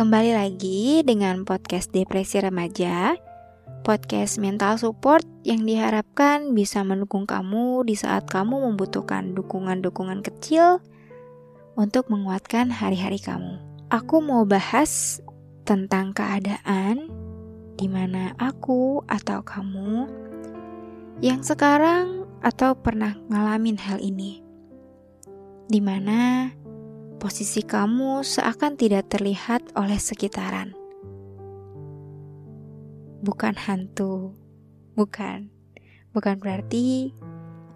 kembali lagi dengan podcast Depresi Remaja, podcast mental support yang diharapkan bisa mendukung kamu di saat kamu membutuhkan dukungan-dukungan kecil untuk menguatkan hari-hari kamu. Aku mau bahas tentang keadaan di mana aku atau kamu yang sekarang atau pernah ngalamin hal ini. Di mana posisi kamu seakan tidak terlihat oleh sekitaran. Bukan hantu, bukan. Bukan berarti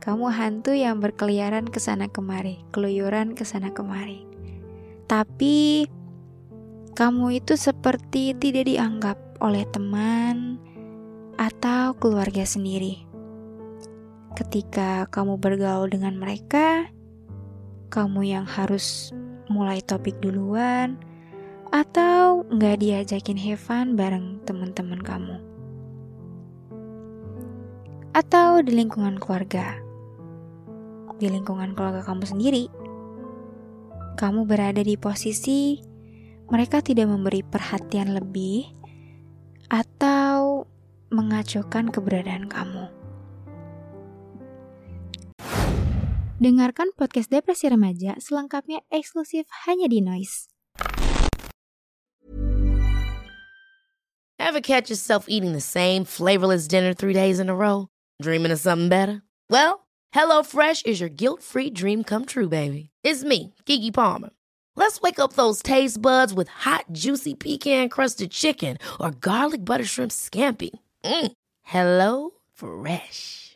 kamu hantu yang berkeliaran ke sana kemari, keluyuran ke sana kemari. Tapi kamu itu seperti tidak dianggap oleh teman atau keluarga sendiri. Ketika kamu bergaul dengan mereka, kamu yang harus mulai topik duluan, atau nggak diajakin fun bareng teman-teman kamu. Atau di lingkungan keluarga. Di lingkungan keluarga kamu sendiri. Kamu berada di posisi mereka tidak memberi perhatian lebih atau mengacaukan keberadaan kamu. Dengarkan podcast Depresi Remaja selengkapnya eksklusif hanya di Noise. Ever catch yourself eating the same flavorless dinner three days in a row? Dreaming of something better? Well, HelloFresh is your guilt-free dream come true, baby. It's me, Kiki Palmer. Let's wake up those taste buds with hot, juicy pecan-crusted chicken or garlic butter shrimp scampi. Mm. Hello Fresh.